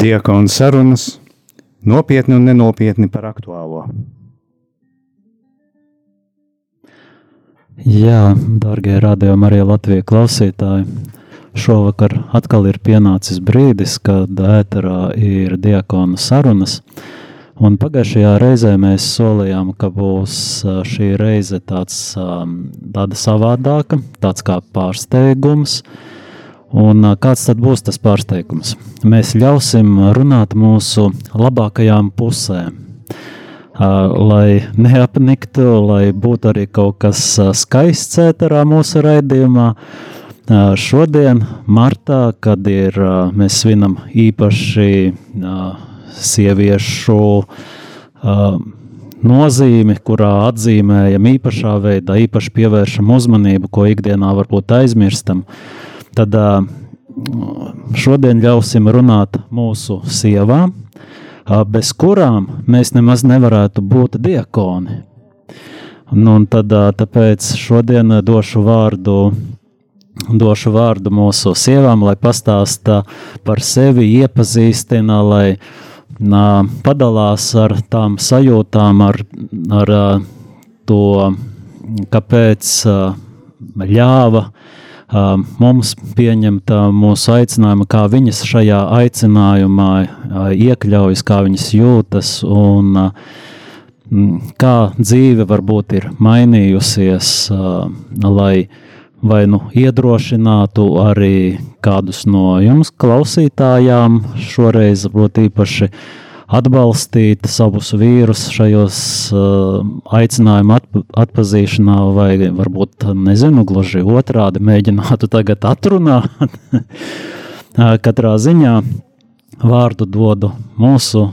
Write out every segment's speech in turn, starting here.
Diakonu sarunas nopietni un nenopietni par aktuālo. Jā, darbie radījumi, arī Latvijas klausītāji. Šovakar atkal ir pienācis brīdis, kad ēterā ir diakonu sarunas. Un pagājušajā reizē mēs solījām, ka būs šī reize tāds, tāda savādāka, tāds kā pārsteigums. Un kāds tad būs tas pārsteigums? Mēs ļausim runāt mūsu labākajām pusēm, lai neapniktu, lai būtu arī kaut kas skaists ēterā mūsu raidījumā. Šodien, martā, kad ir, mēs svinam īpaši sieviešu nozīmi, kurā atzīmējam īpašā veidā, īpaši pievēršam uzmanību, ko ikdienā varbūt aizmirstam, tad šodien ļausim runāt mūsu sievām, bez kurām mēs nemaz nevarētu būt diakoni. Nu, un tad, tāpēc šodien došu vārdu došu vārdu mūsu sievām, lai pastāsta par sevi, iepazīstina, lai nā, padalās ar tām sajūtām, ar, ar to, kāpēc ļāva mums pieņemt mūsu aicinājumu, kā viņas šajā aicinājumā iekļaujas, kā viņas jūtas un kā dzīve varbūt ir mainījusies, lai vai nu iedrošinātu arī kādus no jums klausītājām, šoreiz būtu īpaši atbalstīt savus vīrus šajos uh, aicinājumu atp atpazīšanā, vai varbūt, nezinu, gluži otrādi mēģinātu tagad atrunāt. Katrā ziņā vārdu dodu mūsu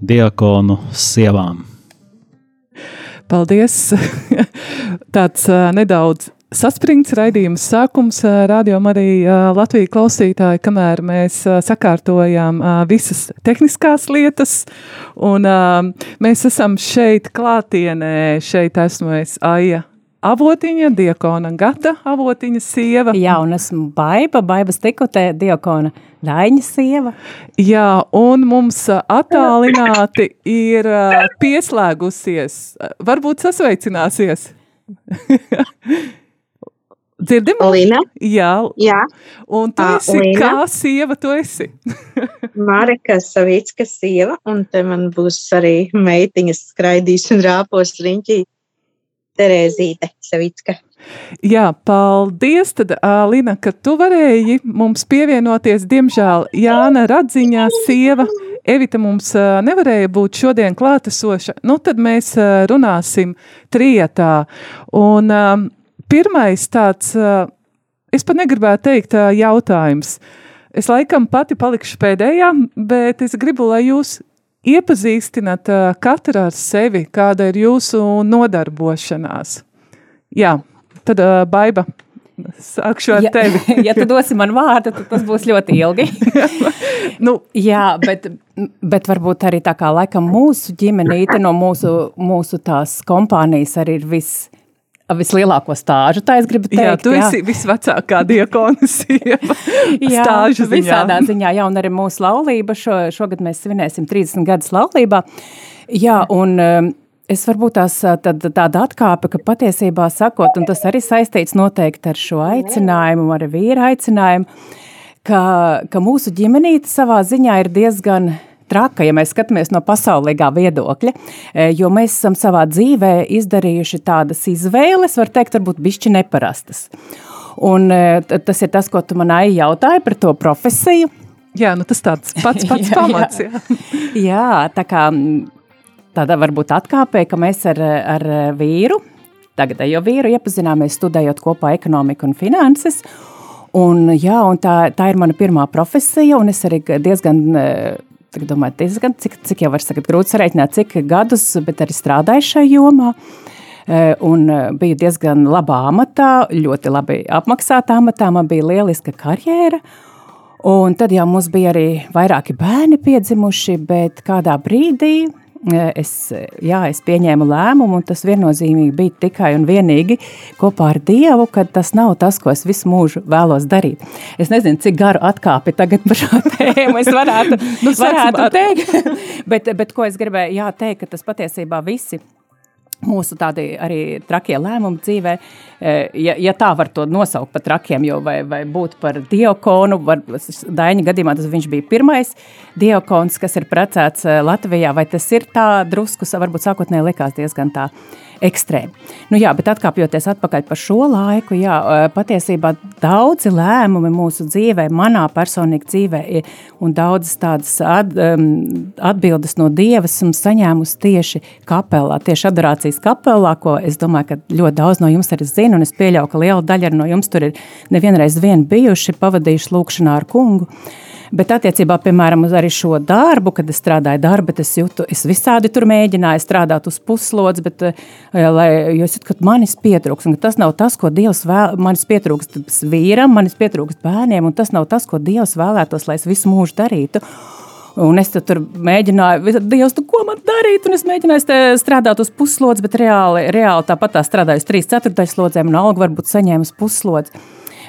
diakonu sievām. Paldies! Tāds uh, nedaudz saspringts raidījums sākums, rādījām arī Latviju klausītāji, kamēr mēs sakārtojām visas tehniskās lietas, un mēs esam šeit klātienē, šeit esmu es Aija Avotiņa, diakona Gata Avotiņa sieva. Jā, un esmu Baiba, Baibas tikotē, diakona Daiņa sieva. Jā, un mums attālināti ir pieslēgusies, varbūt sasveicināsies. Dzirdim? Lina. Jā. Jā. Un tu esi Lina. kā sieva tu esi? Mareka Savicka sieva, un te man būs arī meitiņas skraidīs un rāpos riņķī. Terēzīte Savicka. Jā, paldies, tad, Lina, ka tu varēji mums pievienoties. Diemžēl Jāna Radziņā sieva Evita mums nevarēja būt šodien klātesoša. Nu, tad mēs runāsim trietā. Un pirmais tāds, es pat negribētu teikt jautājums. Es laikam pati palikšu pēdējā, bet es gribu, lai jūs iepazīstināt katru ar sevi, kāda ir jūsu nodarbošanās. Jā, tad Baiba, sākšu ar ja, tevi. ja tu dosi man vārdu, tad tas būs ļoti ilgi. nu. Jā, bet, bet varbūt arī tā kā laikam mūsu ģimenīte no mūsu, mūsu tās kompānijas arī ir viss vislielāko stāžu, tā es gribu teikt. Jā, tu jā. esi visvecākā diakona sieva stāžu ziņā. Visādā ziņā, jā, un arī mūsu laulība, šo, šogad mēs svinēsim 30 gadus laulībā. Jā, un um, es varbūt tās tad, tāda atkāpe, ka patiesībā sakot, un tas arī saistīts noteikti ar šo aicinājumu, ar vīra aicinājumu, ka, ka mūsu ģimenīte savā ziņā ir diezgan traka, ja mēs skatāmies no pasaulīgā viedokļa, e, jo mēs esam savā dzīvē izdarījuši tādas izvēles, var teikt, varbūt bišķi neparastas. Un e, tas ir tas, ko tu man jautāji par to profesiju. Jā, nu tas tāds pats pats jā, pamats. Jā. jā, tā kā tāda varbūt atkāpē, ka mēs ar, ar vīru, tagadējo vīru iepazināmies studējot kopā ekonomiku un finanses, Un, jā, un tā, tā ir mana pirmā profesija, un es arī diezgan Tagad domāju, diezgan, cik, cik jau var sakot, grūti sareiķināt, cik gadus, bet arī strādāju šajā jomā. E, un e, biju diezgan labā amatā, ļoti labi apmaksātā amatā, man bija lieliska karjera. Un tad jau mums bija arī vairāki bērni piedzimuši, bet kādā brīdī es, jā, es pieņēmu lēmumu, un tas viennozīmīgi bija tikai un vienīgi kopā ar Dievu, ka tas nav tas, ko es visu mūžu vēlos darīt. Es nezinu, cik garu atkāpi tagad par šo tēmu es varētu, nu, varētu ar... teikt, bet, bet ko es gribēju jā, teikt, ka tas patiesībā visi mūsu tādi arī trakie lēmumi dzīvē, eh, ja, ja tā var to nosaukt par trakiem, jo vai, vai būt par diakonu, var, Daņa gadījumā tas viņš bija pirmais diakons, kas ir precēts eh, Latvijā, vai tas ir tā drusku, varbūt sākotnēji likās diezgan tā ekstrēmi. Nu, jā, bet atkāpjoties atpakaļ par šo laiku, jā, patiesībā daudzi lēmumi mūsu dzīvē, manā personīgi dzīvē, un daudzas tādas at, atbildes no Dievas esmu saņēmusi tieši kapelā, tieši adorācijas kapelā, ko es domāju, ka ļoti daudz no jums arī zina, un es pieļauju, ka liela daļa no jums tur ir nevienreiz vien bijuši, pavadījuši lūkšanā ar kungu. Bet attiecībā, piemēram, uz šo darbu, kad es strādāju darbu, es jūtu, es visādi tur mēģināju strādāt uz puslodzi, bet eh, lai, es jūtu, ka manis pietrūks, tas nav tas, ko Dievs vēl, manis pietrūkst vīram, manis pietrūkst bērniem, un tas nav tas, ko Dievs vēlētos, lai es visu mūžu darītu. Un es tur mēģināju, Dievs, tu, ko man darīt? Un es mēģināju strādāt uz puslodzi, bet reāli, reāli tāpat tā strādāju uz trīs ceturtais slodzēm, un algu varbūt saņēmu uz puslodzi.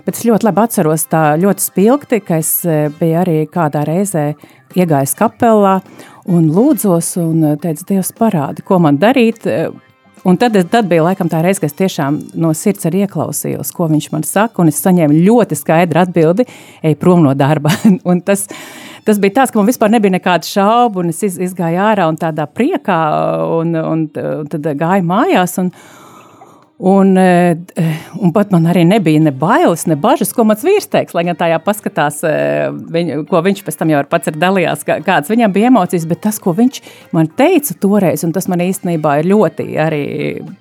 Bet es ļoti labi atceros tā ļoti spilgti, ka es e, biju arī kādā reizē iegājis kapelā un lūdzos un e, teicu, Dievs parādi, ko man darīt. E, un tad, tad bija laikam tā reize, kad es tiešām no sirds arī ieklausījos, ko viņš man saka, un es saņēmu ļoti skaidru atbildi, ej prom no darba. un tas, tas bija tāds, ka man vispār nebija nekāda šaubu, es iz, izgāju ārā un tādā priekā, un, un, un tad gāju mājās, un, Un, eh, un pat man arī nebija ne bailes, ne bažas, ko mans vīrs teiks. Lai gan tajā paskatās, eh, viņ, ko viņš pēc tam jau pats ir dalījās, kādas viņam bija emocijas, bet tas, ko viņš man teica toreiz, un tas man īstenībā ir ļoti arī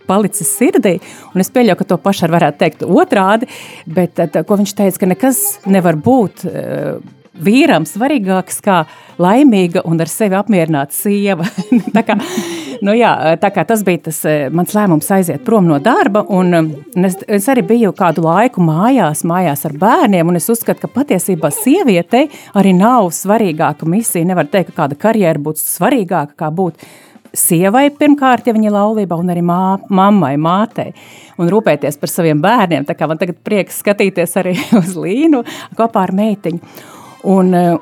palicis sirdī, un es pieļauju, ka to pašu varētu teikt otrādi, bet eh, ko viņš teica, ka nekas nevar būt vīram svarīgāks kā laimīga un ar sevi apmierināta sieva. tā kā, nu jā, tā kā tas bija tas eh, mans lēmums aiziet prom no darba, un um, es, es arī biju kādu laiku mājās, mājās ar bērniem, un es uzskatu, ka patiesībā sievietei arī nav svarīgāka misija. Nevar teikt, ka kāda karjera būtu svarīgāka kā būt sievai pirmkārt, ja viņa ir laulībā, un arī mā, mammai, mātei, un rūpēties par saviem bērniem. Tā kā man tagad prieks skatīties arī uz Līnu kopā ar meitiņu. Un, eh,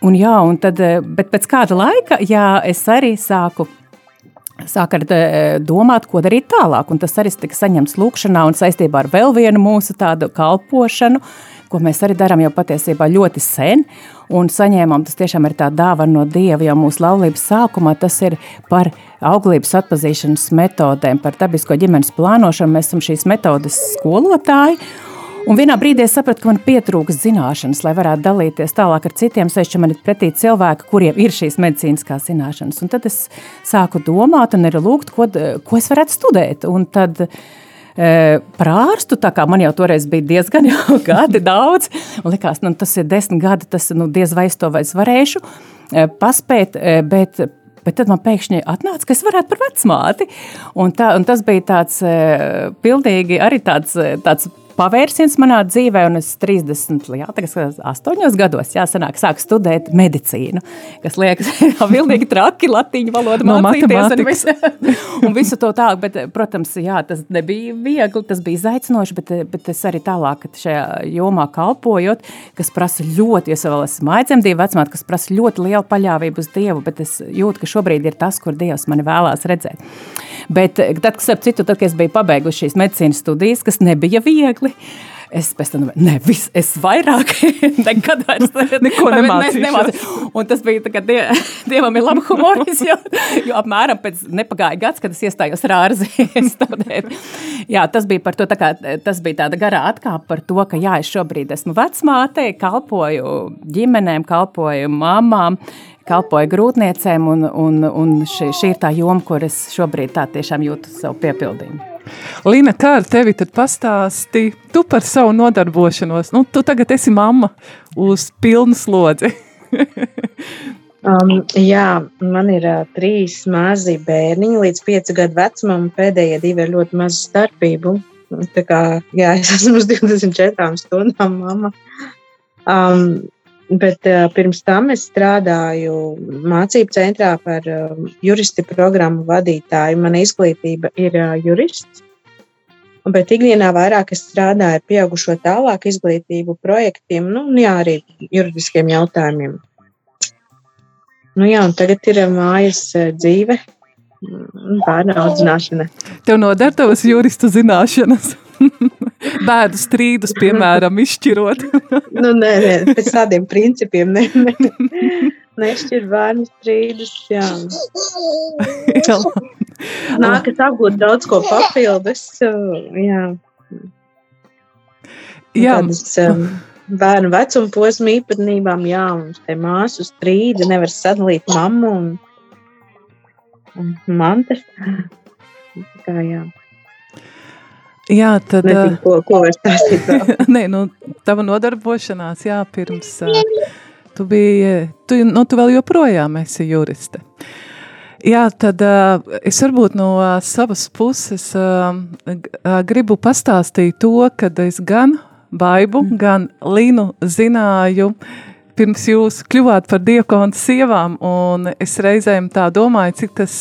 un, jā, un tad, eh, bet pēc kāda laika jā, es arī sāku sāka eh, domāt, ko darīt tālāk. Un tas arī tika saņemts lūkšanā un saistībā ar vēl vienu mūsu tādu kalpošanu, ko mēs arī darām jau patiesībā ļoti sen. Un saņēmām, tas tiešām ir tā dāvana no Dieva jau mūsu laulības sākumā. Tas ir par auglības atpazīšanas metodēm, par dabisko ģimenes plānošanu. Mēs esam šīs metodes skolotāji. Un vienā brīdī es sapratu, ka man pietrūks zināšanas, lai varētu dalīties tālāk ar citiem. Sevišķi man ir pretī cilvēki, kuriem ir šīs medicīniskās zināšanas. Un tad es sāku domāt un arī lūgt, ko, ko es varētu studēt. Un tad e, par ārstu, man jau toreiz bija diezgan jau gadi daudz, un likās, nu, tas ir desmit gadi, tas nu, diez vai es to vairs varēšu e, paspēt, e, bet Bet tad man pēkšņi atnāca, ka es varētu par vecmāti. Un, tā, un tas bija tāds pilnīgi arī tāds, tāds pavērsiens manā dzīvē, un es 30, jā, tagad 8 gados, jāsanāk, sāku studēt medicīnu, kas liekas vilnīgi traki, latīņu valodu no mācīties un visu, un visu to tālāk, bet, protams, jā, tas nebija viegli, tas bija izaicinoši, bet, bet es arī tālāk šajā jomā kalpojot, kas prasa ļoti, es vēl esmu aizemdīva vecmāt, kas prasa ļoti lielu paļāvību uz Dievu, bet es jūtu, ka šobrīd ir tas, kur Dievs mani vēlās redzēt. Bet tad, kas ap citu, tad, kad es biju pabeiguši šīs medicīnas studijas, kas nebija viegli, viegli. Es pēc tam domāju, ne, es vairāk nekad vairs neko nemācīju. Un tas bija tā, ka die, dievam ir laba humoris, jo, jo apmēram pēc nepagāja gads, kad es iestājos rārzi studēt. Jā, tas bija par to, tā kā, tas bija tāda garā atkāpa par to, ka jā, es šobrīd esmu vecmāte, kalpoju ģimenēm, kalpoju mamām, kalpoju grūtniecēm, un, un, un šī, šī ir tā joma, kur es šobrīd tā tiešām jūtu savu piepildījumu. Līna, kā ar tevi tad pastāsti tu par savu nodarbošanos? Nu, tu tagad esi mamma uz pilnu slodzi. um, jā, man ir uh, trīs mazi bērniņi līdz piecu gadu vecumam. Pēdējie divi ir ļoti maza starpība. Tā kā jā, es esmu uz 24 stundām mamma. Um, Bet uh, pirms tam es strādāju mācību centrā par uh, juristi programmu vadītāju. Mana izglītība ir uh, jurists. Bet ikdienā vairāk es strādāju ar pieaugušo tālāku izglītību projektiem, nu, jā, arī juridiskiem jautājumiem. Nu, jā, tagad ir mājas dzīve, bērnu audzināšana. Tev nodara tavas juristu zināšanas. Bēdu strīdus, piemēram, izšķirot. nu, nē, nē, pēc tādiem principiem ne, ne, nešķir bērnu strīdus. Jā. jā. Nākas apgūt daudz ko papildus. Jā. Jā. Tādas, um, bērnu vecuma posma īpatnībām, jā, mums te māsu strīdi, nevar sadalīt mammu un, un mantas. Tā, jā. Jā, tad. Nezinu, ko, ko stāstīt vēl. Nē, nu, tava nodarbošanās, jā, pirms tu biji, tu, nu, tu vēl joprojām esi juriste. Jā, tad es varbūt no savas puses gribu pastāstīt to, ka es gan Baibu, mm. gan Linu zināju pirms jūs kļuvāt par diakonu sievām, un es reizēm tā domāju, cik tas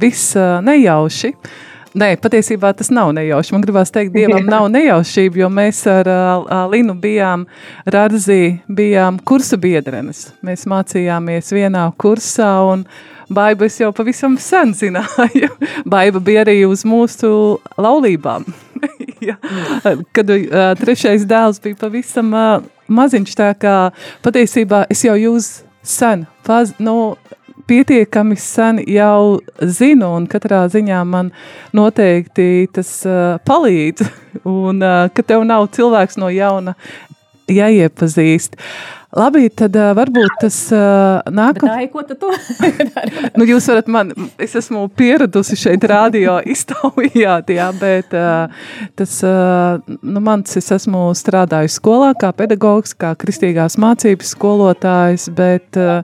viss nejauši uh, Nē, patiesībā tas nav nejauši. Man gribās teikt, Dievam nav nejaušība, jo mēs ar uh, Linu bijām Rāzī, bijām kursa biedrenes. Mēs mācījāmies vienā kursā un Baiba es jau pavisam sen zināju. Baiba bija arī uz mūsu laulībām. ja. Kad uh, trešais dēls bija pavisam uh, maziņš, tā kā patiesībā es jau jūs sen, paz, nu, pietiekami sen jau zinu, un katrā ziņā man noteikti tas uh, palīdz, un uh, ka tev nav cilvēks no jauna jāiepazīst. Labi, tad uh, varbūt tas uh, nākamais. Ko tu nu, jūs varat man, es esmu pieradusi šeit radio iztaujāt, jā, bet uh, tas, uh, nu, mans, es esmu strādājis skolā kā pedagogs, kā kristīgās mācības skolotājs, bet uh,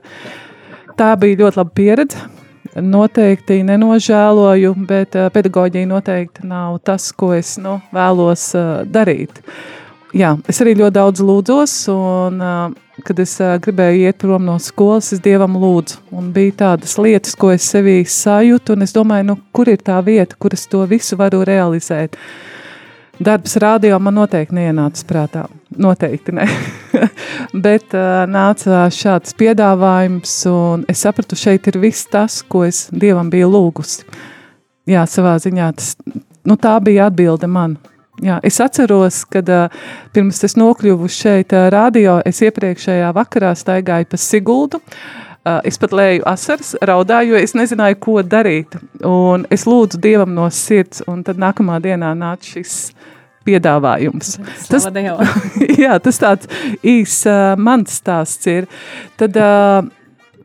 tā bija ļoti laba pieredze. Noteikti nenožēloju, bet uh, pedagoģija noteikti nav tas, ko es nu, vēlos uh, darīt. Jā, es arī ļoti daudz lūdzos, un uh, kad es gribēju iet prom no skolas, es Dievam lūdzu. Un bija tādas lietas, ko es sevī sajūtu, un es domāju, nu, kur ir tā vieta, kur es to visu varu realizēt. Darbs rādio man noteikti neienāca prātā. Noteikti ne. Bet uh, nāca šāds piedāvājums, un es sapratu, šeit ir viss tas, ko es Dievam biju lūgusi. Jā, savā ziņā tas, nu, tā bija atbilde man. Jā, es atceros, kad uh, pirms es nokļuvu šeit uh, radio, es iepriekšējā vakarā staigāju pa Siguldu. Uh, es pat lēju asaras, raudāju, jo es nezināju, ko darīt. Un es lūdzu Dievam no sirds, un tad nākamā dienā nāca šis piedāvājums. Tas, jā, tas tāds īs uh, mans stāsts ir. Tad uh,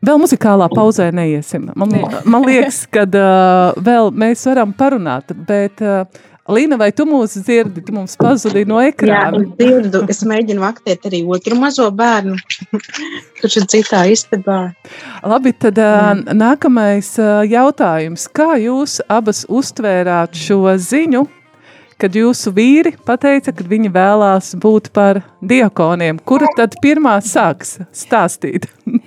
vēl muzikālā pauzē neiesim. Man, man liekas, ka uh, vēl mēs varam parunāt, bet uh, Līna, vai tu mūs dzirdi? Tu mums pazudīji no ekrāna. Jā, dzirdu. Es mēģinu vaktēt arī otru mazo bērnu, kurš ir citā istabā. Labi, tad mm. nākamais jautājums. Kā jūs abas uztvērāt šo ziņu, kad jūsu vīri pateica, ka viņi vēlās būt par diakoniem. Kura tad pirmā sāks stāstīt?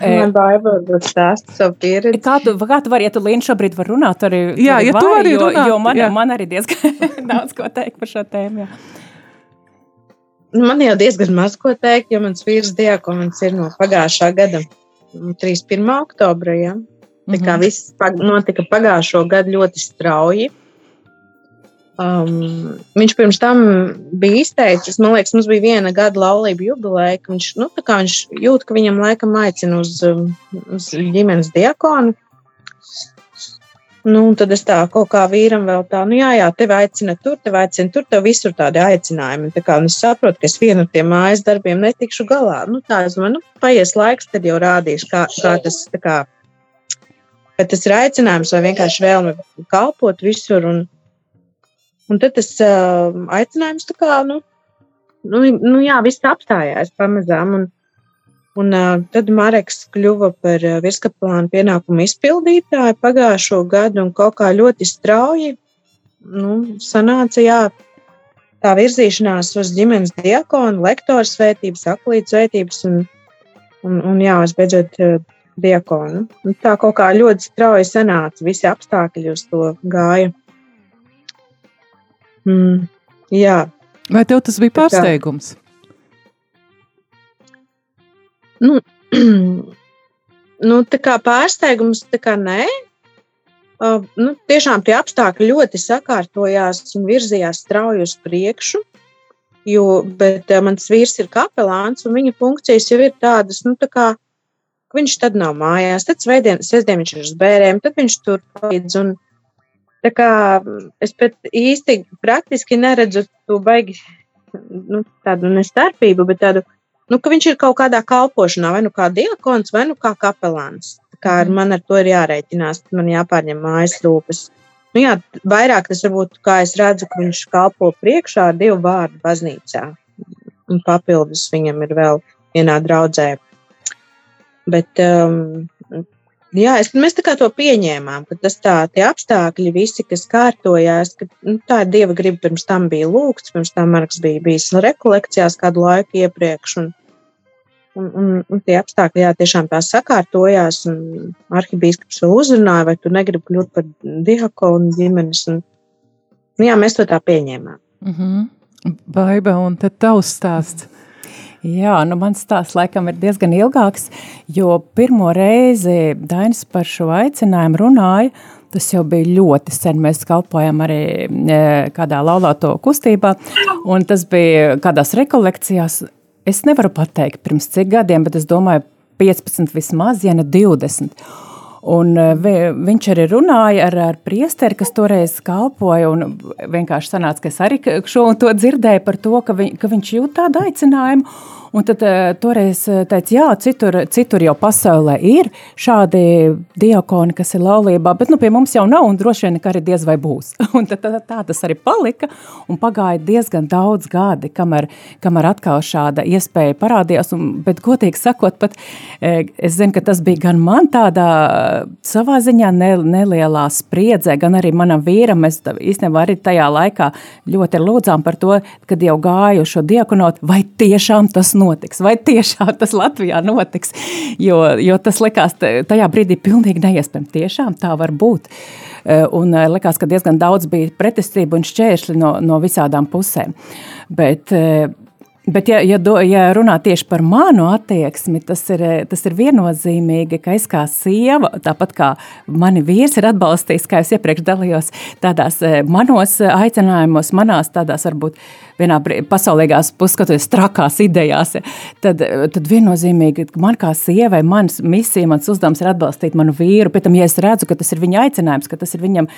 Man baidās būt stāstīt savu pieredzi. Kā tu, kā tu vari, ja tu Līna šobrīd var runāt, arī Jā, ja vari, tu vari jo, runāt. Jo man, jā. man arī diezgan daudz ko teikt par šo tēmu. Jā. Man jau diezgan maz ko teikt, jo mans vīrs diakons ir no pagājušā gada 31. oktobra. Ja? Tā kā Mhm. viss pag notika pagājušo gadu ļoti strauji. Um, viņš pirms tam bija izteicis, man liekas, mums bija viena gada laulība jubileja, viņš, nu, viņš jūt, ka viņam laikam aicina uz, um, uz ģimenes diakonu. Nu, tad es tā kaut kā vīram vēl tā, nu, jā, jā, tevi aicina tur, tevi aicina tur, tev visur tādi aicinājumi. Tā kā, un es saprotu, ka es vienu ar tiem mājas darbiem netikšu galā. Nu, tā, es domāju, nu, paies laiks, tad jau rādīšu, kā, kā tas, tā kā, vai tas ir aicinājums vai vienkārši vēlme kalpot visur. Un, Un tad tas uh, aicinājums, tā kā, nu, nu, nu jā, viss apstājās pamazām. Un, un uh, tad Mareks kļuva par uh, virskaplānu pienākumu izpildītāju pagājušo gadu un kaut kā ļoti strauji nu, sanāca, jā, tā virzīšanās uz ģimenes diakonu, lektora svētības, aklītas svētības. Un, un, un jā, es beidzot diakonu. Un tā kaut kā ļoti strauji sanāca, visi apstākļi uz to gāja. Mm, jā. Vai tev tas bija pārsteigums? Nu, nu, tā kā pārsteigums, tā kā nē. Uh, nu, tiešām tie apstākļi ļoti sakārtojās un virzījās strauji uz priekšu. Jo, bet uh, mans vīrs ir kapelāns, un viņa funkcijas jau ir tādas, nu, tā kā viņš tad nav mājās, tad svētdien, sestdien viņš ir uz bērēm, tad viņš tur palīdz. Un, tā kā es pat īsti praktiski neredzu to baigi, nu, tādu nestarpību, bet tādu nu, ka viņš ir kaut kādā kalpošanā, vai nu kā diakons, vai nu kā kapelāns. Kā ar man ar to ir jārēķinās, man jāpārņem mājas rūpes. Nu, jā, vairāk tas varbūt, kā es redzu, ka viņš kalpo priekšā ar divu vārdu baznīcā. Un papildus viņam ir vēl vienā draudzē. Bet, um, jā, es, mēs tā kā to pieņēmām, ka tas tā, tie apstākļi visi, kas kārtojās, ka nu, tā ir Dieva griba pirms tam bija lūgts, pirms tam Marks bija bijis rekolekcijās kādu laiku iepriekš. Un, Un, un, un tie apstākļi jā, tiešām tā sakārtojās. Arhibīskaps vēl uzrunāja, vai tu negribi kļūt par diakonu ģimenes. Un, nu, jā, mēs to tā pieņēmām. Mm -hmm. Baiba, un tad tavs stāsts. Jā, nu mans stāsts laikam ir diezgan ilgāks, jo pirmo reizi Dainis par šo aicinājumu runāja, Tas jau bija ļoti sen. Mēs kalpojam arī e, kādā laulāto kustībā, un tas bija kādās rekolekcijās. Es nevaru pateikt, pirms cik gadiem, bet es domāju, 15 vismaz, ja ne 20. Un eh, vi, viņš arī runāja ar, ar priesteri, kas toreiz kalpoja. Vienkārši sanāca, ka es arī šo to dzirdēju par to, ka, viņ, ka viņš jūt tādu aicinājumu. Un tad uh, toreiz eh, teica, jā, citur, citur jau pasaulē ir šādi diakoni, kas ir laulībā, bet nu, pie mums jau nav un droši vien arī diez vai būs. Un tad, tā, tā tas arī palika un pagāja diezgan daudz gadi, kamēr, kamēr atkal šāda iespēja parādījās. Un, bet, godīgi sakot, pat es zinu, ka tas bija gan man tādā savā ziņā ne, nelielā spriedzē, gan arī manam vīram. Mēs īstenībā arī tajā laikā ļoti lūdzām par to, kad jau gāju šo diakonotu, vai tiešām tas notiks, vai tiešām tas Latvijā notiks. Jo, jo tas likās tajā brīdī pilnīgi neiespējami. Tiešām tā var būt. E, un e, likās, ka diezgan daudz bija pretestību un šķēršļi no, no visādām pusēm. Bet, e, Bet, ja, ja, do, ja runā tieši par manu attieksmi, tas ir, tas ir viennozīmīgi, ka es kā sieva, tāpat kā mani vīrs ir atbalstījis, kā es iepriekš dalījos, tādās manos aicinājumos, manās tādās varbūt vienā pasaulīgās puskatoties trakās idejās, tad, tad viennozīmīgi man kā sievai, mans misija, mans uzdevums ir atbalstīt manu vīru. Pēc tam, ja es redzu, ka tas ir viņa aicinājums, ka tas ir viņam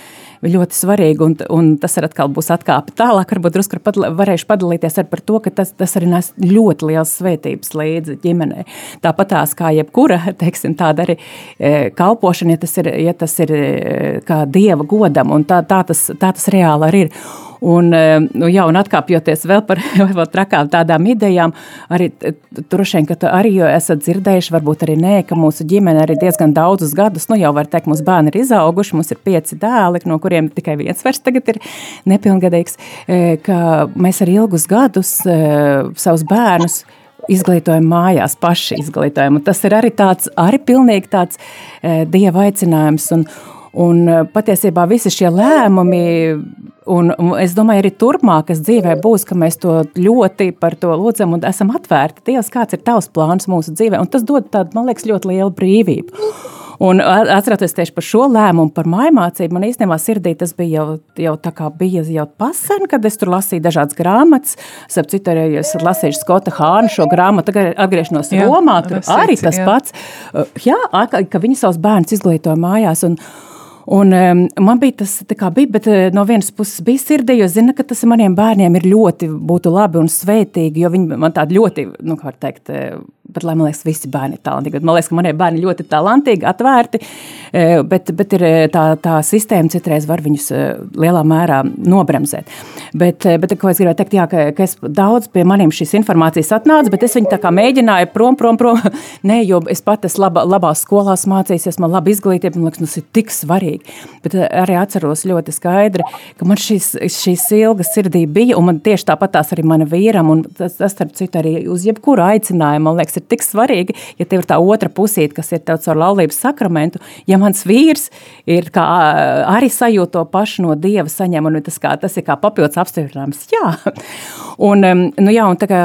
ļoti svarīgi, un, un tas ir atkal būs atkāpe tālāk, varbūt drusku varēšu padalīties ar par to, ka tas, tas arī nes ļoti liels svētības līdzi ģimenei. Tāpat tās kā jebkura, teiksim, tāda arī e, kalpošana, ja tas ir, ja tas ir e, kā dieva godam, un tā, tā, tas, tā tas reāli arī ir. Un, e, nu, jā, un atkāpjoties vēl par vēl trakām tādām idejām, arī droši vien, ka arī esat dzirdējuši, varbūt arī nē, ka mūsu ģimene arī diezgan daudzus gadus, nu jau var teikt, mūsu bērni ir izauguši, mums ir pieci dēli, no kuriem tikai viens vairs tagad ir nepilngadīgs, e, ka mēs arī ilgus gadus e, savus bērnus izglītojam mājās, paši izglītojam. Un tas ir arī tāds, arī pilnīgi tāds dieva aicinājums. Un, Un patiesībā visi šie lēmumi, un es domāju, arī turpmākas dzīvē būs, ka mēs to ļoti par to lūdzam un esam atvērti. Dievs, kāds ir tavs plāns mūsu dzīvē? Un tas dod tādu, man liekas, ļoti lielu brīvību. Un atceroties tieši par šo lēmumu, par mājmācību, man īstenībā sirdī tas bija jau, jau tā kā bija jau pasen, kad es tur lasīju dažādas grāmatas. Starp citu, arī es lasīju Skota Hāna šo grāmatu, tagad atgriešanos jā, Romā, tur arī tas jā. pats. Jā, ka viņi savus bērnus izglītoja mājās. Un, Un, um, man bija tas, bija, bet uh, no vienas puses bija sirdī, jo zina, ka tas maniem bērniem ir ļoti būtu labi un svētīgi, jo viņi man tādi ļoti, nu, kā var teikt, uh, bet lai man liekas, visi bērni ir talantīgi. Man liekas, ka manie bērni ļoti talantīgi, atvērti, uh, bet, bet ir uh, tā, tā sistēma citreiz var viņus uh, lielā mērā nobremzēt. Bet, bet ko es gribēju teikt, jā, ka, ka es daudz pie maniem šīs informācijas atnāca, bet es viņu tā kā mēģināju prom, prom, prom. Nē, jo es pat esmu laba, labās skolās mācījies, man labi izglītība, man liekas, tas ir tik svarīgi. Bet arī atceros ļoti skaidri, ka man šīs, šīs ilgas sirdī bija, un man tieši tāpat tās arī mana vīram, un tas, tas starp citu, arī uz jebkuru aicinājumu, man liekas, ir tik svarīgi, ja tev ir tā otra pusīte, kas ir tev caur laulības sakramentu, ja mans vīrs ir kā, arī sajūt to pašu no Dieva saņem, un tas, kā, tas ir kā papildus apstiprinājums. Jā. Un, nu jā, un tā kā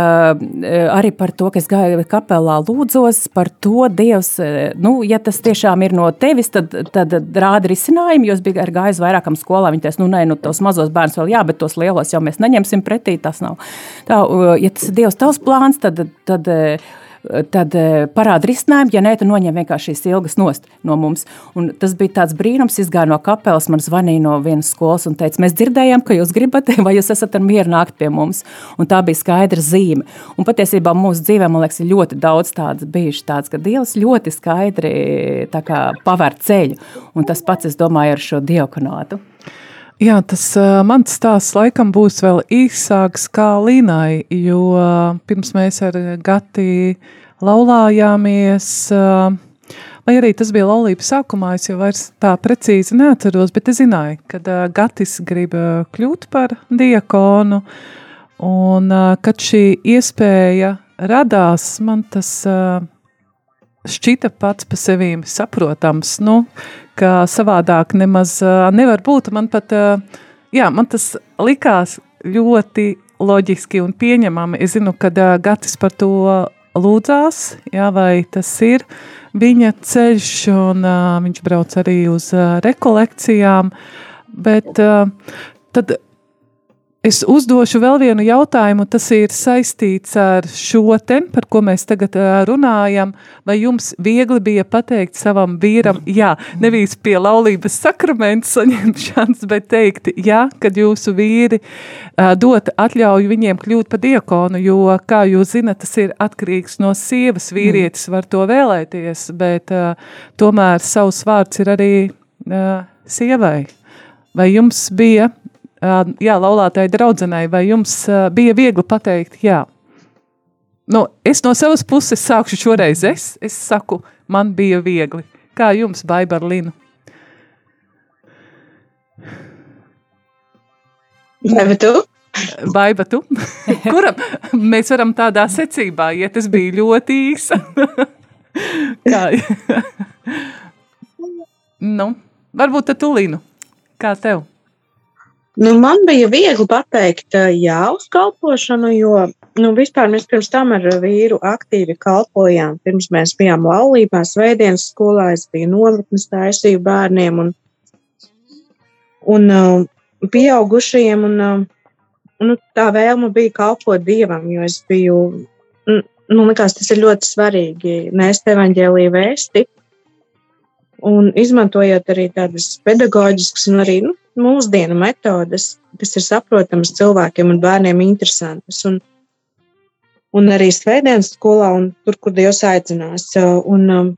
arī par to, ka es gāju kapelā lūdzos, par to Dievs, nu, ja tas tiešām ir no tevis, tad, tad rāda risinājumu, jo es biju gājis vairākam skolā, viņi teica, nu, nē, nu, tos mazos bērns vēl jā, bet tos lielos jau mēs neņemsim pretī, tas nav. Tā, ja tas ir Dievs tavs plāns, tad, tad tad parāda risinājumu, ja nē, tad noņem vienkārši šīs ilgas nost no mums. Un tas bija tāds brīnums, izgāja no kapelas, man zvanīja no vienas skolas un teica, mēs dzirdējām, ka jūs gribat, vai jūs esat ar mieru nākt pie mums. Un tā bija skaidra zīme. Un patiesībā mūsu dzīvē, man liekas, ir ļoti daudz tādas bijuši tāds, ka Dievs ļoti skaidri kā, paver ceļu. Un tas pats, es domāju, ar šo diakonātu. Jā, tas uh, mans stāsts laikam būs vēl īsāks kā Līnai, jo uh, pirms mēs ar Gati laulājāmies, uh, vai arī tas bija laulības sākumā, es jau vairs tā precīzi neatceros, bet es zināju, ka uh, Gatis grib uh, kļūt par diakonu, un uh, kad šī iespēja radās, man tas uh, šķita pats pa sevīm saprotams, nu, ka savādāk nemaz nevar būt. Man pat, jā, man tas likās ļoti loģiski un pieņemami. Es zinu, ka Gatis par to lūdzās, jā, vai tas ir viņa ceļš, un uh, viņš brauc arī uz uh, rekolekcijām, bet uh, tad Es uzdošu vēl vienu jautājumu, tas ir saistīts ar šo tēmu, par ko mēs tagad runājam. Vai jums viegli bija pateikt savam vīram, jā, nevis pie laulības sakramenta saņemšanas, bet teikt, jā, kad jūsu vīri dot atļauju viņiem kļūt par diakonu, jo, kā jūs zinat, tas ir atkarīgs no sievas. Vīrietis var to vēlēties, bet uh, tomēr savs vārds ir arī uh, sievai. Vai jums bija jā, laulātai draudzenei, vai jums bija viegli pateikt, jā? Nu, es no savas puses sākšu šoreiz es, es saku, man bija viegli. Kā jums, Baibarlina? Vai tu? Baiba, tu? Kuram mēs varam tādā secībā iet? Es biju ļoti īsa. Kā? nu, varbūt tu, Linu. Kā tev? Nu, man bija viegli pateikt, jā, uz kalpošanu, jo nu, vispār mēs pirms tam ar vīru aktīvi kalpojām. Pirms mēs bijām laulībā, svētdienas skolā, es biju nometnes taisīju bērniem un, un uh, pieaugušajiem. Un, uh, nu, tā vēlme bija kalpot Dievam, jo es biju, nu, likās, tas ir ļoti svarīgi nest evaņģēlīju vēsti. Un izmantojot arī tādas pedagoģiskas un arī nu, mūsdienu metodes, kas ir saprotamas cilvēkiem un bērniem interesantas. Un, un arī svētdienas skolā, un tur, kur Dievs aicinās. Un, um,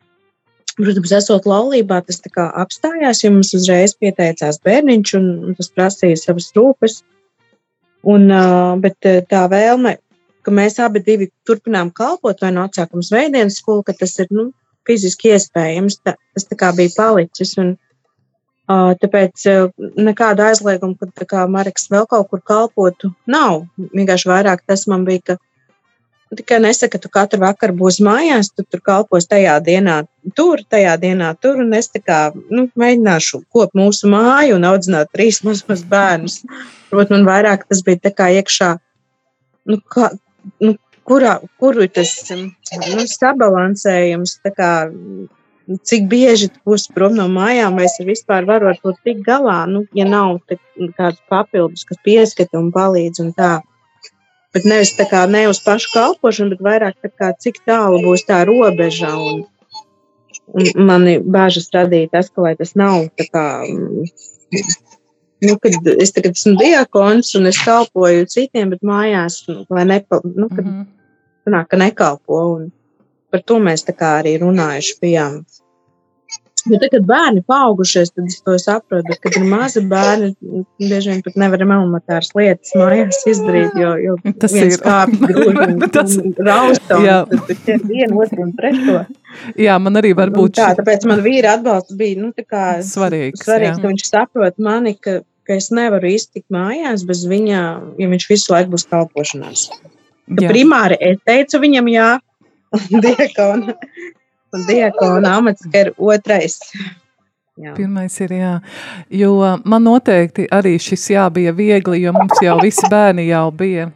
protams, esot laulībā, tas apstājās, jo mums uzreiz pieteicās bērniņš, un, un tas prasīja savas rūpes. Un, uh, bet uh, tā vēlme, ka mēs abi turpinām kalpot vai no atsākuma svētdienas skolu, ka tas ir nu, fiziski iespējams, tā, tas tā kā bija palicis. Un, Tāpēc nekāda aizlieguma, ka Marks vēl kaut kur kalpotu, nav. Vienkārši vairāk tas man bija, ka tikai nesaka, ka tu katru vakaru būsi mājās, tu tur kalpos tajā dienā, tur, tajā dienā, tur. Un es kā, nu, mēģināšu kopt mūsu māju un audzināt trīs mazus bērnus. Protams, man vairāk tas bija iekšā, nu, kā, nu, kurā, kur ir tas nu, sabalansējums. Kā, cik bieži tu būsi prom no mājām, vai es vispār varu ar to tikt galā, nu, ja nav kāds papildus, kas pieskata un palīdz un tā. Bet nevis tā kā ne uz pašu kalpošanu, bet vairāk tā kā cik tālu būs tā robeža. Un, un mani bāžas radīja tas, ka tas nav tā kā, nu, kad es tagad esmu diakons un es kalpoju citiem, bet mājās, nu, lai nepa, nu, kad, mm -hmm. sanāk, ka nekalpo. Un, par to mēs arī runājuši bijām. Jo tad, kad bērni ir paaugušies, tad es to saprotu. Bet, kad ir mazi bērni, bieži vien pat nevaram elementāras lietas mājās izdarīt. Jo, jo tas ir grūti tas... raustam, tad vienu, otru un trešo. Jā, man arī var būt. Tā, tāpēc man vīra atbalsts bija nu, svarīgs. svarīgs ka viņš saprot mani, ka, ka es nevaru iztikt mājās bez viņa, ja viņš visu laiku būs kalpošanās. Primāri es teicu viņam jā, un diakona, un diakona amats, ka ir otrais. Jā. Pirmais ir jā, jo man noteikti arī šis jā bija viegli, jo mums jau visi bērni jau bija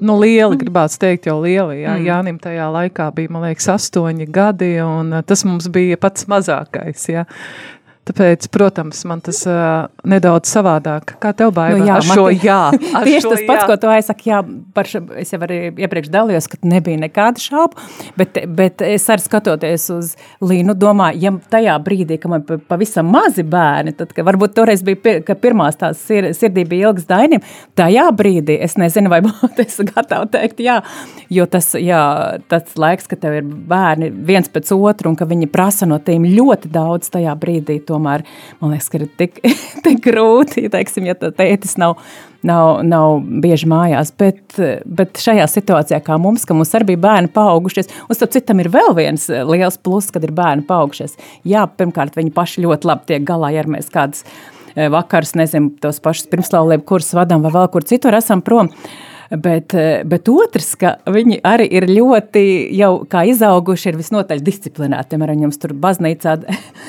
nu, lieli, gribētu teikt, jau lieli. Jā. Mm. Jānim tajā laikā bija, man liekas, astoņi gadi, un tas mums bija pats mazākais. Jā. Tāpēc, protams, man tas uh, nedaudz savādāk. Kā tev baigās nu, jā, ar šo jā? Ar tieši šo tas pats, jā. ko tu aizsaki, jā, par šo, es jau arī iepriekš dalījos, ka nebija nekāda šaubu, bet, bet es arī skatoties uz Līnu, domāju, ja tajā brīdī, ka man pavisam mazi bērni, tad ka varbūt toreiz bija, pir, ka pirmās tās sir, sirdī bija ilgas dainim, tajā brīdī es nezinu, vai būtu es gatava teikt jā, jo tas, jā, tas laiks, ka tev ir bērni viens pēc otru un ka viņi prasa no tīm ļoti daudz tajā brīdī, tomēr man liekas, ka ir tik, tik grūti, teiksim, ja tētis nav, nav, nav bieži mājās. Bet, bet šajā situācijā, kā mums, ka mums arī bija bērni paaugušies, un starp citam ir vēl viens liels pluss, kad ir bērni paaugušies. Jā, pirmkārt, viņi paši ļoti labi tiek galā, ja mēs kādas eh, vakars, nezinu, tos pašus pirmslaulību kursus vadām vai vēl kur citur esam prom. Uh, Bet, eh, bet otrs, ka viņi arī ir ļoti jau kā izauguši, ir visnotaļ disciplinēti. Piemēram, jums tur baznīcā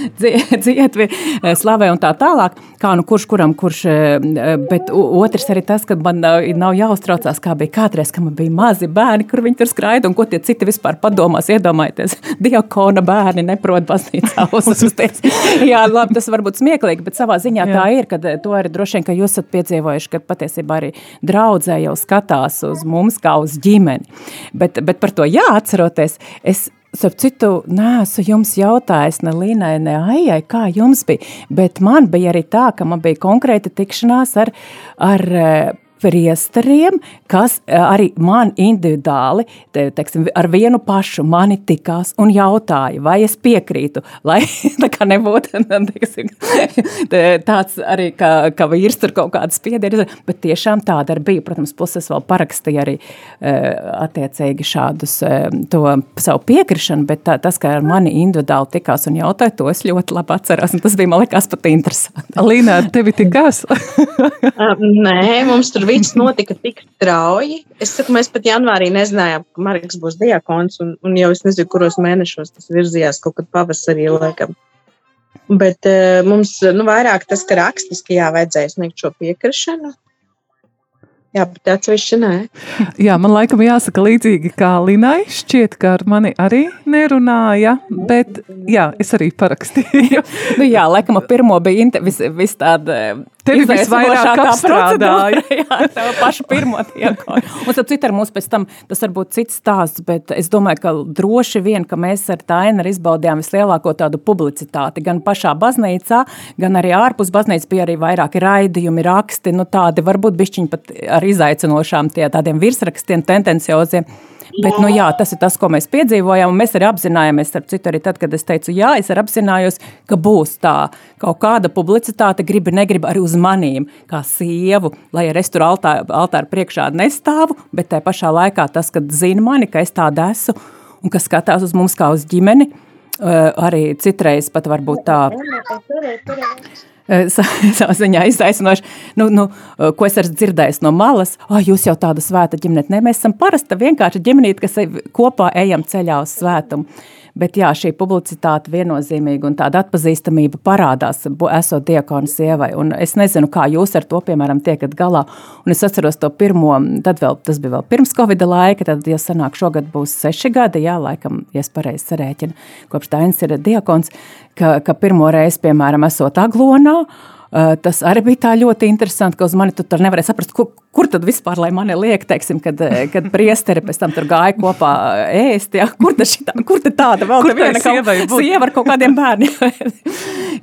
dziedvi, eh, slavē un tā tālāk. Kā nu kurš kuram, kurš, eh, bet otrs arī tas, ka man nav jāuztraucās, kā bija kādreiz, ka man bija mazi bērni, kur viņi tur skraida un ko tie citi vispār padomās. Iedomājieties, diakona bērni neprot baznīcā uzsusties. Jā, labi, tas varbūt smieklīgi, bet savā ziņā Jā. tā ir, ka to arī droši vien, ka jūs esat piedzīvojuši, ka patiesībā arī draudzē jau skatās skatās uz mums kā uz ģimeni. Bet, bet par to jāatceroties, es Starp citu, neesmu jums jautājis, ne Līnai, ne Aijai, kā jums bija. Bet man bija arī tā, ka man bija konkrēta tikšanās ar, ar priesteriem, kas eh, arī man individuāli, te, teiksim, ar vienu pašu mani tikās un jautāja, vai es piekrītu, lai tā kā nebūtu teiksim, tāds arī, ka, ka vīrs tur kaut kādas piederis, bet tiešām tāda arī bija. Protams, plus es vēl parakstīju arī eh, attiecīgi šādus eh, to savu piekrišanu, bet tā, tas, ka ar mani individuāli tikās un jautāja, to es ļoti labi atceros, un tas bija, man liekas, pat interesanti. Līna, ar tevi tikās? Nē, mums tur viss notika tik strauji. Es saku, mēs pat janvārī nezinājām, ka Marks būs diakons, un, un jau es nezinu, kuros mēnešos tas virzījās kaut kad pavasarī laikam. Bet uh, mums nu, vairāk tas, ka rakstiski jā, vajadzēja sniegt šo piekrišanu. Jā, bet atsevišķi nē. Jā, man laikam jāsaka līdzīgi kā Linai. Šķiet, ka ar mani arī nerunāja, bet jā, es arī parakstīju. nu jā, laikam pirmo bija vis, vis tāda Tevi visvairāk apstrādāja. jā, tev pašu pirmo diakonu. Un tad citar mums pēc tam, tas varbūt cits stāsts, bet es domāju, ka droši vien, ka mēs ar Tainu izbaudījām vislielāko tādu publicitāti. Gan pašā baznīcā, gan arī ārpus baznīcas bija arī vairāki raidījumi, raksti, nu tādi varbūt bišķiņi pat ar izaicinošām tie tādiem virsrakstiem, tendencioziem. Bet, nu, jā, tas ir tas, ko mēs piedzīvojām. Mēs arī apzinājāmies, starp citu, arī tad, kad es teicu, jā, es arī apzinājos, ka būs tā kaut kāda publicitāte, gribi, negribi arī uz manīm, kā sievu, lai arī es tur altāra, altāra priekšā nestāvu, bet tajā pašā laikā tas, kad zina mani, ka es tāda esmu un kas skatās uz mums kā uz ģimeni, arī citreiz pat varbūt tā savā ziņā izaicinoši. Nu, nu, ko es esmu dzirdējis no malas, oh, jūs jau tāda svēta ģimene. Nē, mēs esam parasta vienkārši ģimenīte, kas kopā ejam ceļā uz svētumu. Bet jā, šī publicitāte viennozīmīgi un tāda atpazīstamība parādās, esot diakonu sievai. Un es nezinu, kā jūs ar to, piemēram, tiekat galā. Un es atceros to pirmo, tad vēl, tas bija vēl pirms Covid laika, tad, ja sanāk, šogad būs seši gadi, jā, laikam, ja es pareizi sarēķinu, kopš Dainis ir diakons, ka, ka pirmo reizi, piemēram, esot aglonā, Uh, tas arī bija tā ļoti interesanti, ka uz mani tu tur nevarēja saprast, kur, kur tad vispār, lai mani liek, teiksim, kad, eh, kad priesteri pēc tam tur gāja kopā ēst, jā, kur tad šitā, kur tad tāda vēl kur viena sieva, sieva ar kaut kādiem bērniem.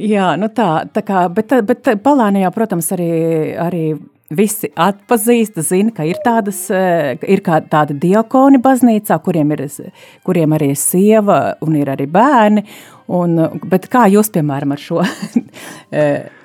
jā, nu tā, tā kā, bet, bet Palānijā, protams, arī, arī visi atpazīst, zina, ka ir, tādas, eh, ir tādi diakoni baznīcā, kuriem, ir, kuriem arī ir sieva un ir arī bērni. Un, bet kā jūs, piemēram, ar šo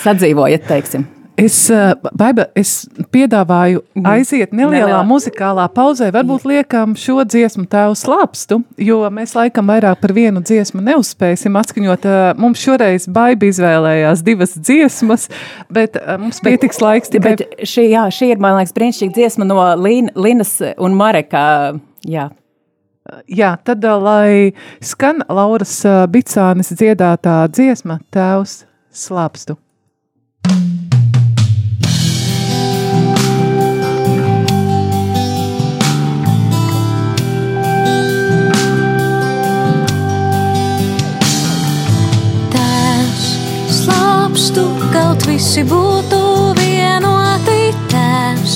sadzīvojat, teiksim? Es, eh, Baiba, es piedāvāju mhm. aiziet nelielā muzikālā pauzē, varbūt liekam šo dziesmu tēvu slāpstu, jo mēs laikam vairāk par vienu dziesmu neuzspēsim atskaņot. Eh, mums šoreiz Baiba izvēlējās divas dziesmas, bet eh, mums pietiks laiks tikai... Bet šī, jā, šī ir, man liekas, brīnišķīga dziesma no Līn, Linas un Mareka, jā. Jā, tad, lai skan Lauras Bicānes dziedātā dziesma Tēvs slāpstu. Visi būtu vienoti. Tēvs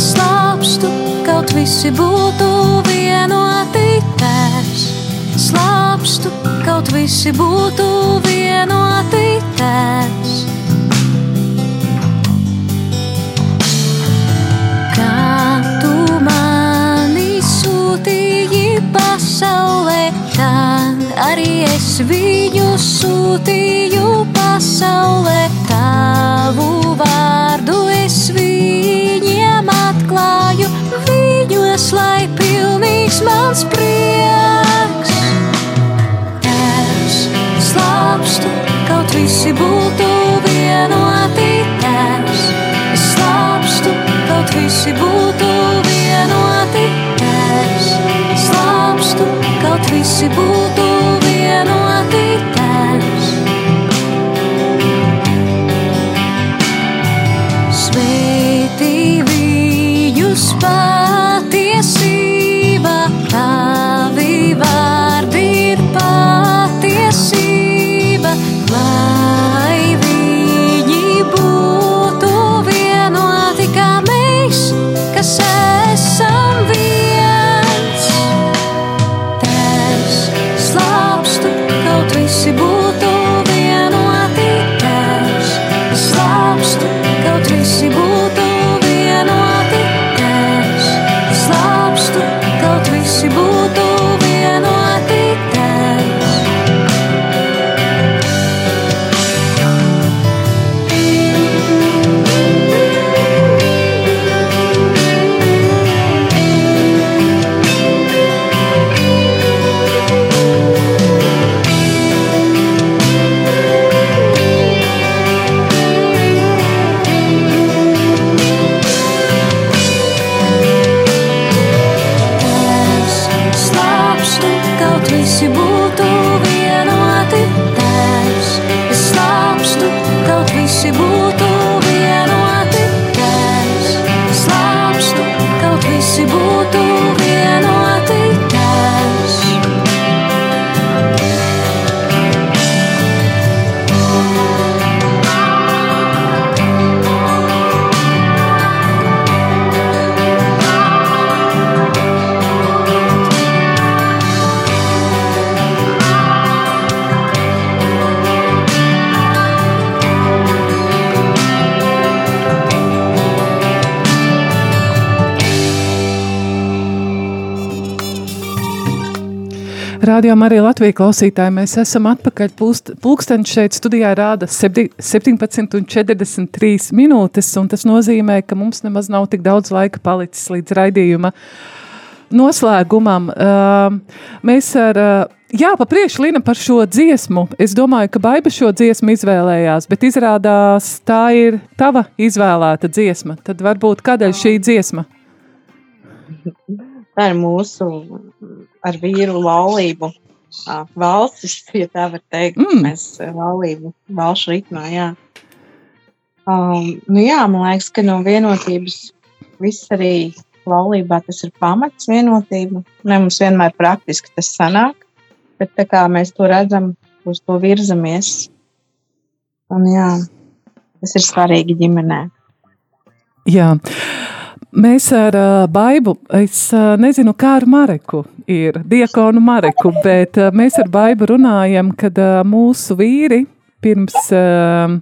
slāpstu, kaut visi būtu vienoti. Tēvs slāpstu, kaut visi būtu vienoti. Tēvs. Pasaulē, tā arī es viņu sūtīju pasaulē. Tavu vārdu es viņiem atklāju, viņos lai pilnīgs mans prieks. Tēvs slāpstu, kaut visi būtu vienoti. Tēvs slāpstu, kaut visi būtu visi būtu Radio Marija Latvija klausītāji, mēs esam atpakaļ. Pulkstenis šeit studijā rāda 17,43 minūtes, un tas nozīmē, ka mums nemaz nav tik daudz laika palicis līdz raidījuma noslēgumam. Mēs ar, jā, papriekš Lina par šo dziesmu. Es domāju, ka Baiba šo dziesmu izvēlējās, bet izrādās tā ir tava izvēlēta dziesma. Tad varbūt kādēļ šī dziesma? Tā ir mūsu ar vīru laulību valstis, ja tā var teikt. Mm. Mēs laulību valšu ritmā, jā. Um, nu jā, man liekas, ka no vienotības viss arī laulībā tas ir pamats vienotība. Ne mums vienmēr praktiski tas sanāk, bet tā kā mēs to redzam, uz to virzamies. Un jā, tas ir svarīgi ģimenē. Jā. Mēs ar uh, Baibu, es uh, nezinu, kā ar Mareku ir, diakonu Mareku, bet uh, mēs ar Baibu runājam, kad uh, mūsu vīri pirms uh,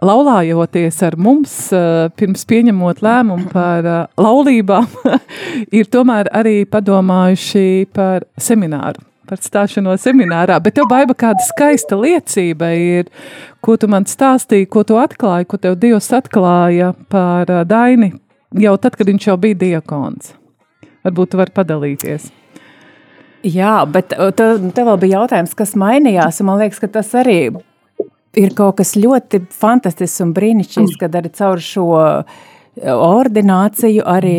laulājoties ar mums, uh, pirms pieņemot lēmumu par uh, laulībām, ir tomēr arī padomājuši par semināru. Par stāšanos seminārā, bet tev baiba kāda skaista liecība ir, ko tu man stāstīji, ko tu atklāji, ko tev Dievs atklāja par uh, Daini, jau tad, kad viņš jau bija diakons. Varbūt tu vari padalīties. Jā, bet tev, vēl bija jautājums, kas mainījās. Man liekas, ka tas arī ir kaut kas ļoti fantastisks un brīnišķīgs, kad arī caur šo ordināciju arī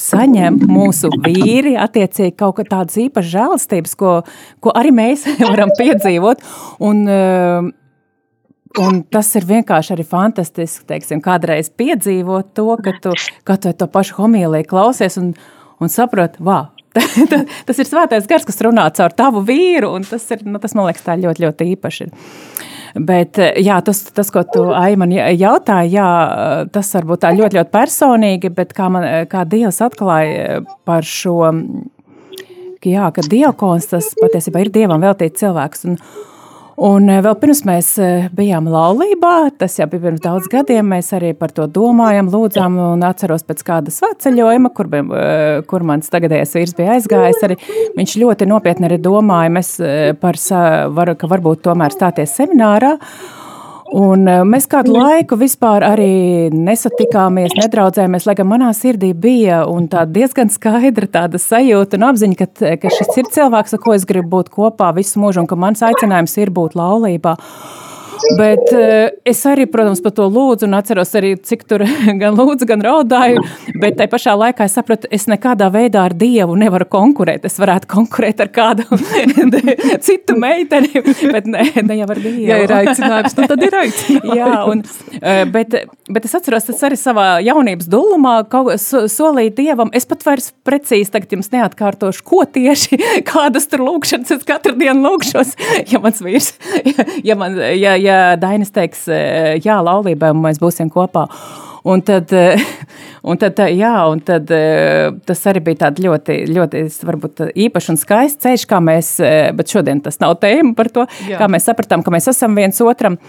saņem mūsu vīri, attiecīgi kaut kā tādas īpašas žēlastības, ko, ko arī mēs varam piedzīvot. Un, uh, Un tas ir vienkārši arī fantastiski, teiksim, kādreiz piedzīvot to, ka tu, ka tu to pašu homīliju klausies un, un saproti, wow, tas ir svētais gars, kas runā caur tavu vīru, un tas, ir, nu, tas man liekas, tā ļoti, ļoti īpaši. Bet jā, tas, tas, ko tu man jautāji, jā, tas varbūt tā ļoti, ļoti personīgi, bet kā, man, kā Dievs atklāja par šo, ka, jā, ka diakons tas patiesībā ir Dievam veltīts cilvēks. Un, Un eh, vēl pirms mēs eh, bijām laulībā, tas jau bija pirms daudz gadiem, mēs arī par to domājam, lūdzām un atceros pēc kāda svētceļojuma, kur, eh, kur mans tagadējais vīrs bija aizgājis. Arī viņš ļoti nopietni arī domāja, mēs par, var, ka varbūt tomēr stāties seminārā. Un eh, mēs kādu laiku vispār arī nesatikāmies, nedraudzējāmies, lai gan manā sirdī bija diezgan skaidra tāda sajūta un apziņa, ka, ka šis ir cilvēks, ar ko es gribu būt kopā visu mūžu un ka mans aicinājums ir būt laulībā. Bet uh, es arī, protams, par to lūdzu, un atceros arī, cik tur gan lūdzu, gan raudāju. Bet tajā pašā laikā es sapratu, es nekādā veidā ar Dievu nevaru konkurēt. Es varētu konkurēt ar kādu citu meiteni, bet ne, ne jau ar Dievu. Ja ir aicinājums, nu tad ir aicinājums. Jā, un, uh, bet, bet es atceros, tas arī savā jaunības dulumā solīju Dievam. Es pat vairs precīzi tagad jums neatkārtošu, ko tieši, kādas tur lūkšanas es katru dienu lūkšos, ja mans vīrs, ja, ja man, ja, ja Dainis teiks, e, jā, laulībai mēs būsim kopā. Un tad, e, un tad, jā, un tad e, tas arī bija tāds ļoti, ļoti varbūt, īpašs un skaists ceļš, kā mēs, bet šodien tas nav tēma par to, jā. kā mēs sapratām, ka mēs esam viens otram.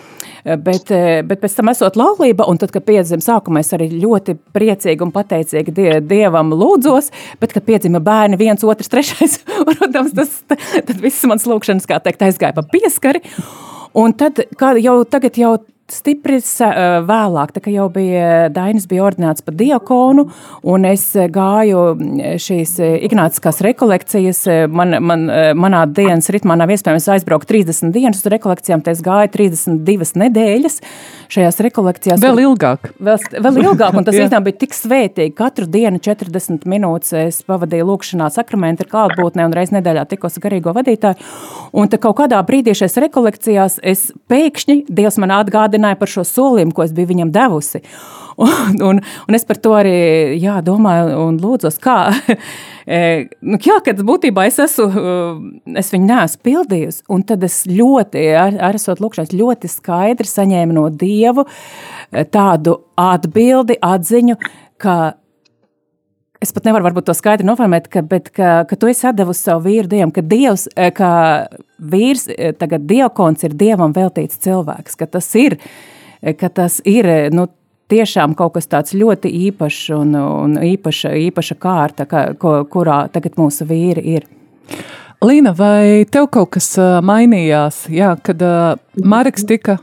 Bet, bet pēc tam esot laulība, un tad, kad piedzima sākumā, es arī ļoti priecīgi un pateicīgi die, Dievam lūdzos, bet, kad piedzima bērni viens, otrs, trešais, protams, tas, tad viss mans lūkšanas, kā teikt, aizgāja pa pieskari. Un tad, kā jau tagad jau stipri vēlāk, tā kā jau bija Dainis bija ordināts par diakonu, un es gāju šīs ignāciskās rekolekcijas, man, man, manā dienas ritmā nav iespējams aizbraukt 30 dienas uz rekolekcijām, tad es gāju 32 nedēļas šajās rekolekcijās. Vēl ilgāk. Vēl, vēl ilgāk, un tas īstenībā bija tik svētīgi. Katru dienu 40 minūtes es pavadīju lūkšanā sakramenta ar klātbūtnē un reiz nedēļā tikos garīgo vadītāju, un tad kaut kādā brīdī šajās rekolekcijās es pēkšņi, Dievs man atgādināja, atgādināja par šo solījumu, ko es biju viņam devusi. Un, un, un es par to arī jā, domāju un lūdzos, kā. E, nu, jā, kad būtībā es, esmu, es viņu neesmu pildījusi, un tad es ļoti, ar, ar esot lūkšanas, ļoti skaidri saņēmu no Dievu e, tādu atbildi, atziņu, ka Es pat nevaru varbūt, to skaidri noformēt, ka, bet, ka, ka tu esi devusi savu vīru dievam, ka, dievs, e, ka vīrs, e, tagad diakons ir dievam veltīts cilvēks, ka tas ir, e, ka tas ir nu, tiešām kaut kas tāds ļoti īpašs un, un īpaša, īpaša kārta, ka, ko, kurā tagad mūsu vīri ir. Līna, vai tev kaut kas mainījās, jā, kad Marks tika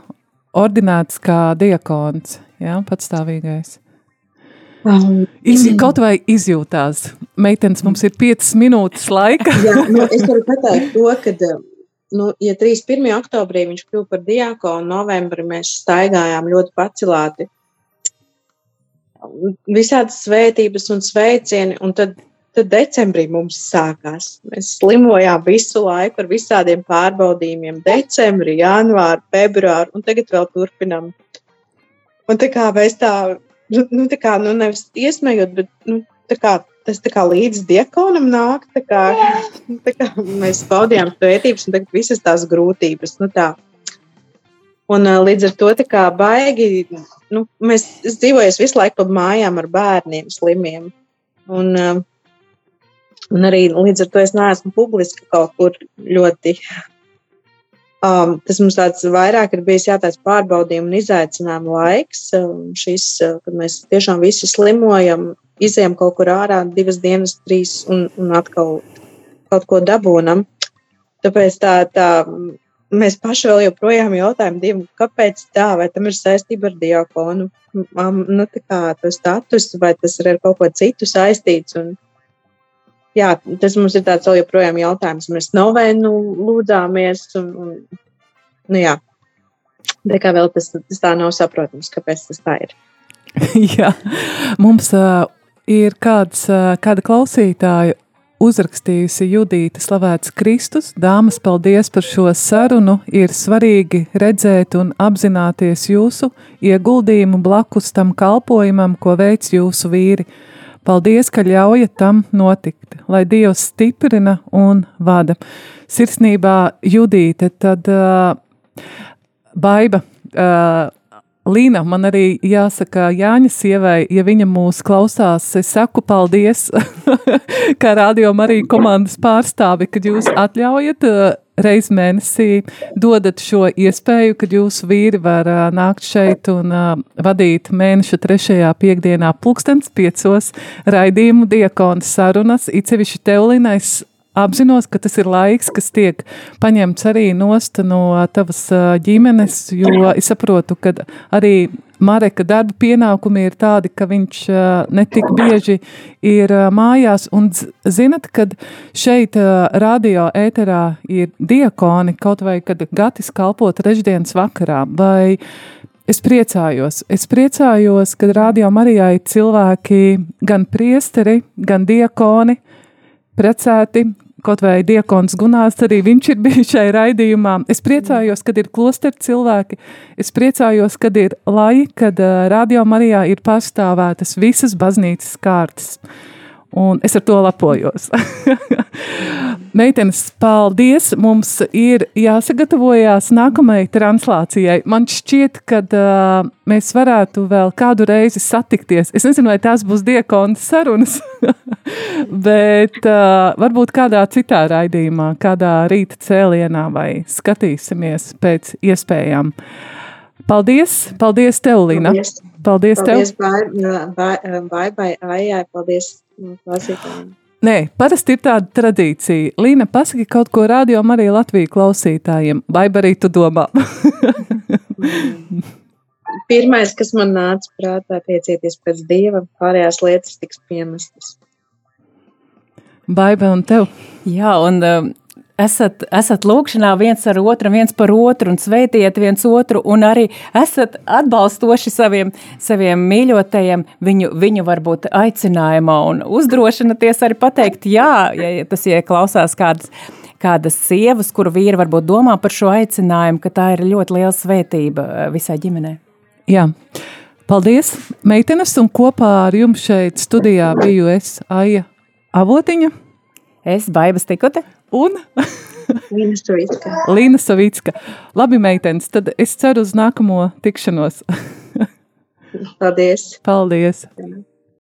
ordinēts kā diakons, jā, patstāvīgais? Um, Iz, kaut vai izjūtās. Meitenes, mums ir 5 minūtes laika. Jā, nu, es varu pateikt to, ka, nu, ja 31. oktobrī viņš kļuva par diakonu, novembrī mēs staigājām ļoti pacilāti. Visādas svētības un sveicieni, un tad, tad decembrī mums sākās. Mēs slimojām visu laiku ar visādiem pārbaudījumiem. Decembrī, janvāri, februāri, un tagad vēl turpinām. Un tā kā mēs tā nu, nu, tā kā, nu, nevis iesmējot, bet nu, tā kā, tas tā kā līdz diekonam nāk. Tā kā, tā kā mēs baudījām vērtības un tagad visas tās grūtības. Nu, tā. Un līdz ar to tā kā baigi, nu, mēs dzīvojam visu laiku pa mājām ar bērniem slimiem. Un, un arī līdz ar to es neesmu publiski kaut kur ļoti Um, tas mums tāds vairāk ir bijis jā, tāds pārbaudījuma un izaicinājuma laiks. Um, šis, uh, kad mēs tiešām visi slimojam, izējām kaut kur ārā divas dienas, trīs un, un atkal kaut ko dabūnam. Tāpēc tā, tā, mēs paši vēl joprojām jautājam Dievam, kāpēc tā, vai tam ir saistība ar diakonu, nu, tā kā tas status, vai tas ir ar kaut ko citu saistīts. Un, jā, tas mums ir tāds vēl joprojām jautājums. Mēs novēnu lūdzāmies, un, un nu jā, tā kā vēl tas, tas tā nav saprotams, kāpēc tas tā ir. jā, mums uh, ir kāds, ā, kāda klausītāja uzrakstījusi Judīta Slavēts Kristus. Dāmas, paldies par šo sarunu. Ir svarīgi redzēt un apzināties jūsu ieguldījumu blakus tam kalpojumam, ko veic jūsu vīri. Paldies, ka ļaujat tam notikt, lai Dievs stiprina un vada. Sirsnībā Judīte, tad uh, Baiba, uh, Līna, man arī jāsaka Jāņa sievai, ja viņa mūs klausās, es saku paldies, kā radio arī komandas pārstāvi, kad jūs atļaujat reiz mēnesī dodat šo iespēju, kad jūsu vīri var uh, nākt šeit un uh, vadīt mēneša trešajā piekdienā pulkstens piecos raidījumu diakonu sarunas, it sevišķi Teulinais apzinos, ka tas ir laiks, kas tiek paņemts arī nost no tavas ģimenes, jo es saprotu, ka arī Mareka darba pienākumi ir tādi, ka viņš ā, netik bieži ir ā, mājās, un zinat, kad šeit ā, radio ēterā ir diakoni, kaut vai kad gatis kalpot reždienas vakarā, vai Es priecājos. Es priecājos, kad radio Marijā ir cilvēki, gan priesteri, gan diakoni, precēti, kaut vai diakons Gunārs, arī viņš ir bijis šai raidījumā. Es priecājos, kad ir klosteri cilvēki, es priecājos, kad ir lai, kad uh, radio Marijā ir pārstāvētas visas baznīcas kārtas. Un es ar to lepojos. Meitenes, paldies! Mums ir jāsagatavojās nākamajai translācijai. Man šķiet, ka uh, mēs varētu vēl kādu reizi satikties. Es nezinu, vai tās būs diakonas sarunas, bet uh, varbūt kādā citā raidījumā, kādā rīta cēlienā vai skatīsimies pēc iespējām. Paldies! Paldies tev, Lina! Paldies. Paldies, Paldies, tev! Bai- Bai, Bai, Aijai, paldies mm, klausītājiem. Nē, parasti ir tāda tradīcija. Līna, pasaki kaut ko radio arī Latvijas klausītājiem, vai arī tu domā? Pirmais, kas man nāca prātā, tiecieties pēc Dieva, pārējās lietas tiks piemestas. Baiba un tev. Jā, un um, esat, esat lūkšanā viens ar otru, viens par otru, un sveitiet viens otru, un arī esat atbalstoši saviem, saviem mīļotajiem, viņu, viņu varbūt aicinājumā, un uzdrošināties arī pateikt, jā, ja tas ieklausās kādas. Kādas sievas, kuru vīri varbūt domā par šo aicinājumu, ka tā ir ļoti liela svētība uh, visai ģimenei. Jā. Paldies, meitenes, un kopā ar jums šeit studijā biju es, Aija Avotiņa Es baibas tikote. Un Līnas Tuvicka. Līna Savicka. Labi, meitenes, tad es ceru uz nākamo tikšanos. Paldies! Paldies! Jā.